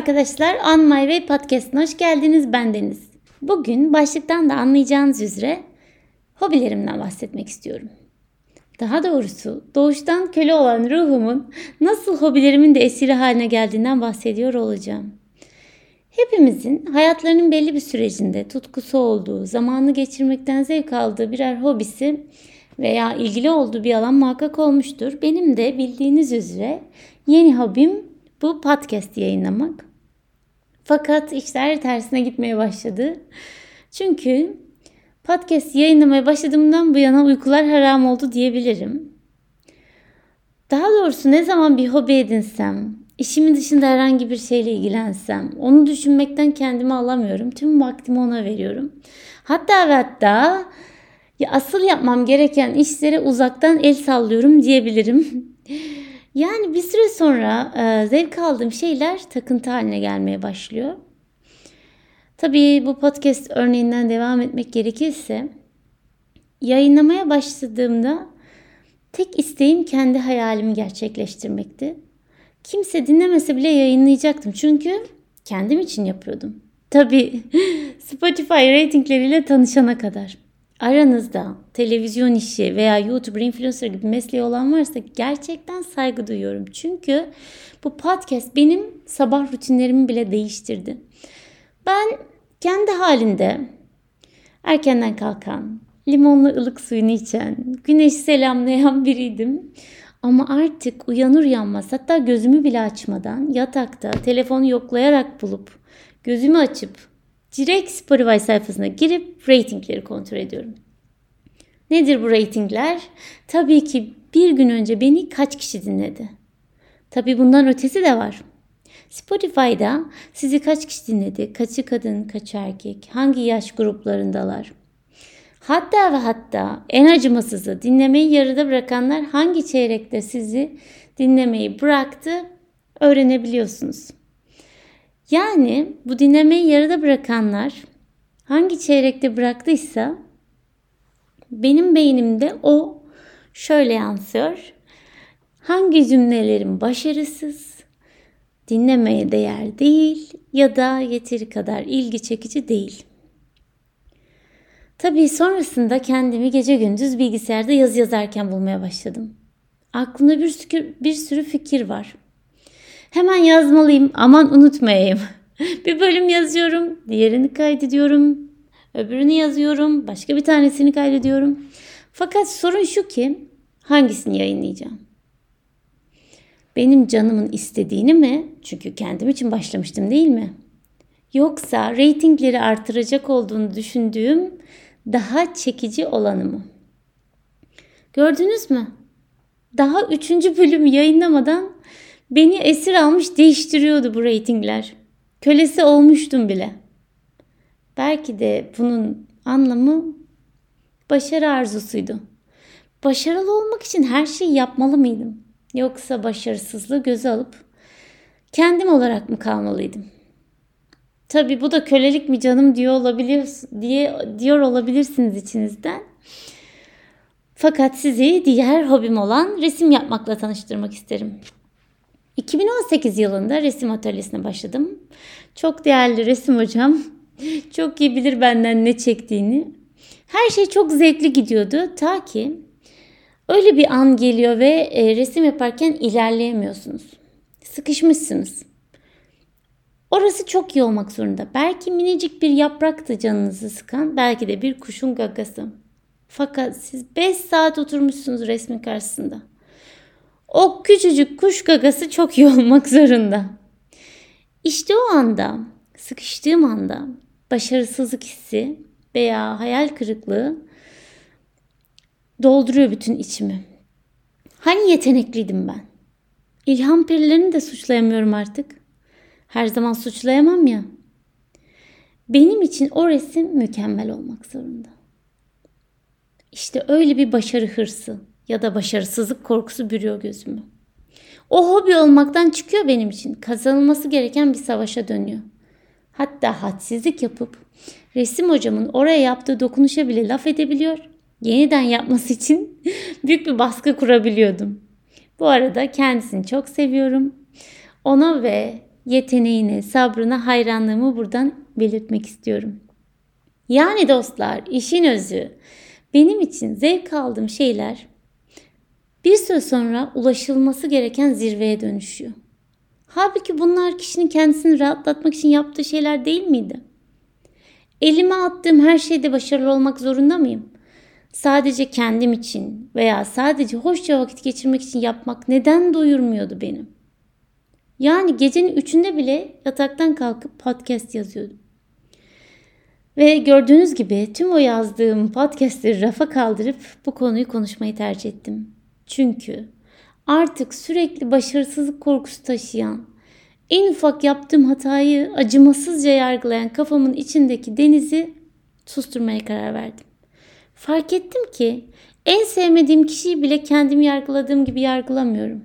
arkadaşlar, On My Way Podcast'ına hoş geldiniz. Ben Deniz. Bugün başlıktan da anlayacağınız üzere hobilerimden bahsetmek istiyorum. Daha doğrusu doğuştan köle olan ruhumun nasıl hobilerimin de esiri haline geldiğinden bahsediyor olacağım. Hepimizin hayatlarının belli bir sürecinde tutkusu olduğu, zamanı geçirmekten zevk aldığı birer hobisi veya ilgili olduğu bir alan muhakkak olmuştur. Benim de bildiğiniz üzere yeni hobim bu podcast yayınlamak. Fakat işler tersine gitmeye başladı. Çünkü podcast yayınlamaya başladığımdan bu yana uykular haram oldu diyebilirim. Daha doğrusu ne zaman bir hobi edinsem, işimin dışında herhangi bir şeyle ilgilensem, onu düşünmekten kendimi alamıyorum. Tüm vaktimi ona veriyorum. Hatta ve hatta ya asıl yapmam gereken işlere uzaktan el sallıyorum diyebilirim. Yani bir süre sonra e, zevk aldığım şeyler takıntı haline gelmeye başlıyor. Tabii bu podcast örneğinden devam etmek gerekirse yayınlamaya başladığımda tek isteğim kendi hayalimi gerçekleştirmekti. Kimse dinlemese bile yayınlayacaktım çünkü kendim için yapıyordum. Tabii Spotify ratingleriyle tanışana kadar. Aranızda televizyon işi veya YouTuber, influencer gibi mesleği olan varsa gerçekten saygı duyuyorum. Çünkü bu podcast benim sabah rutinlerimi bile değiştirdi. Ben kendi halinde erkenden kalkan, limonlu ılık suyunu içen, güneşi selamlayan biriydim. Ama artık uyanır uyanmaz hatta gözümü bile açmadan yatakta telefonu yoklayarak bulup gözümü açıp direkt Spotify sayfasına girip ratingleri kontrol ediyorum. Nedir bu ratingler? Tabii ki bir gün önce beni kaç kişi dinledi? Tabii bundan ötesi de var. Spotify'da sizi kaç kişi dinledi? Kaçı kadın, kaçı erkek? Hangi yaş gruplarındalar? Hatta ve hatta en acımasızı dinlemeyi yarıda bırakanlar hangi çeyrekte sizi dinlemeyi bıraktı öğrenebiliyorsunuz. Yani bu dinlemeyi yarıda bırakanlar hangi çeyrekte bıraktıysa benim beynimde o şöyle yansıyor. Hangi cümlelerim başarısız, dinlemeye değer değil ya da yeteri kadar ilgi çekici değil. Tabii sonrasında kendimi gece gündüz bilgisayarda yazı yazarken bulmaya başladım. Aklımda bir sürü, bir sürü fikir var. Hemen yazmalıyım aman unutmayayım. bir bölüm yazıyorum, diğerini kaydediyorum, öbürünü yazıyorum, başka bir tanesini kaydediyorum. Fakat sorun şu ki hangisini yayınlayacağım? Benim canımın istediğini mi? Çünkü kendim için başlamıştım değil mi? Yoksa reytingleri artıracak olduğunu düşündüğüm daha çekici olanı mı? Gördünüz mü? Daha üçüncü bölüm yayınlamadan Beni esir almış değiştiriyordu bu reytingler. Kölesi olmuştum bile. Belki de bunun anlamı başarı arzusuydu. Başarılı olmak için her şeyi yapmalı mıydım? Yoksa başarısızlığı göze alıp kendim olarak mı kalmalıydım? Tabi bu da kölelik mi canım diyor olabiliyor diye diyor olabilirsiniz içinizden. Fakat sizi diğer hobim olan resim yapmakla tanıştırmak isterim. 2018 yılında resim atölyesine başladım. Çok değerli resim hocam. Çok iyi bilir benden ne çektiğini. Her şey çok zevkli gidiyordu ta ki öyle bir an geliyor ve e, resim yaparken ilerleyemiyorsunuz. Sıkışmışsınız. Orası çok iyi olmak zorunda. Belki minicik bir yapraktı canınızı sıkan, belki de bir kuşun gagası. Fakat siz 5 saat oturmuşsunuz resmin karşısında. O küçücük kuş gagası çok iyi olmak zorunda. İşte o anda, sıkıştığım anda başarısızlık hissi veya hayal kırıklığı dolduruyor bütün içimi. Hani yetenekliydim ben? İlham perilerini de suçlayamıyorum artık. Her zaman suçlayamam ya. Benim için o resim mükemmel olmak zorunda. İşte öyle bir başarı hırsı ya da başarısızlık korkusu bürüyor gözümü. O hobi olmaktan çıkıyor benim için. Kazanılması gereken bir savaşa dönüyor. Hatta hadsizlik yapıp resim hocamın oraya yaptığı dokunuşa bile laf edebiliyor. Yeniden yapması için büyük bir baskı kurabiliyordum. Bu arada kendisini çok seviyorum. Ona ve yeteneğine, sabrına hayranlığımı buradan belirtmek istiyorum. Yani dostlar, işin özü benim için zevk aldığım şeyler bir süre sonra ulaşılması gereken zirveye dönüşüyor. Halbuki bunlar kişinin kendisini rahatlatmak için yaptığı şeyler değil miydi? Elime attığım her şeyde başarılı olmak zorunda mıyım? Sadece kendim için veya sadece hoşça vakit geçirmek için yapmak neden doyurmuyordu beni? Yani gecenin üçünde bile yataktan kalkıp podcast yazıyordum. Ve gördüğünüz gibi tüm o yazdığım podcastleri rafa kaldırıp bu konuyu konuşmayı tercih ettim. Çünkü artık sürekli başarısızlık korkusu taşıyan, en ufak yaptığım hatayı acımasızca yargılayan kafamın içindeki denizi susturmaya karar verdim. Fark ettim ki en sevmediğim kişiyi bile kendimi yargıladığım gibi yargılamıyorum.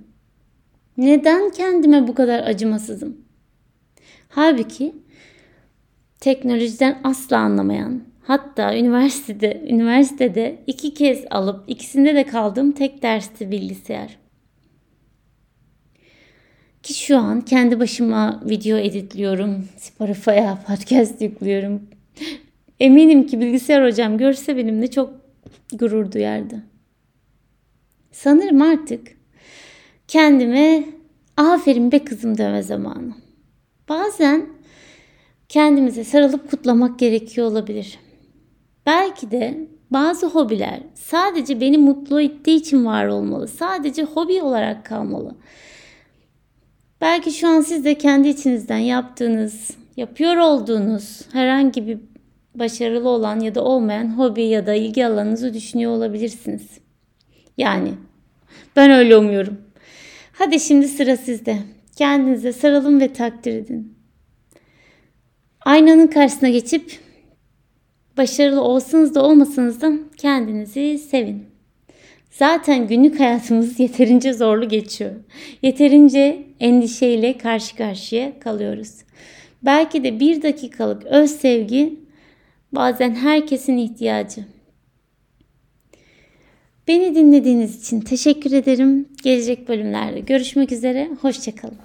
Neden kendime bu kadar acımasızım? Halbuki teknolojiden asla anlamayan, hatta üniversitede üniversitede iki kez alıp ikisinde de kaldığım tek dersti bilgisayar. Ki şu an kendi başıma video editliyorum, Spotify'a podcast yüklüyorum. Eminim ki bilgisayar hocam görse benimle çok gurur duyardı. Sanırım artık kendime aferin be kızım deme zamanı. Bazen kendimize sarılıp kutlamak gerekiyor olabilir. Belki de bazı hobiler sadece beni mutlu ettiği için var olmalı. Sadece hobi olarak kalmalı. Belki şu an siz de kendi içinizden yaptığınız, yapıyor olduğunuz herhangi bir başarılı olan ya da olmayan hobi ya da ilgi alanınızı düşünüyor olabilirsiniz. Yani ben öyle umuyorum. Hadi şimdi sıra sizde. Kendinize sarılın ve takdir edin. Aynanın karşısına geçip başarılı olsanız da olmasanız da kendinizi sevin. Zaten günlük hayatımız yeterince zorlu geçiyor. Yeterince endişeyle karşı karşıya kalıyoruz. Belki de bir dakikalık öz sevgi bazen herkesin ihtiyacı. Beni dinlediğiniz için teşekkür ederim. Gelecek bölümlerde görüşmek üzere. Hoşçakalın.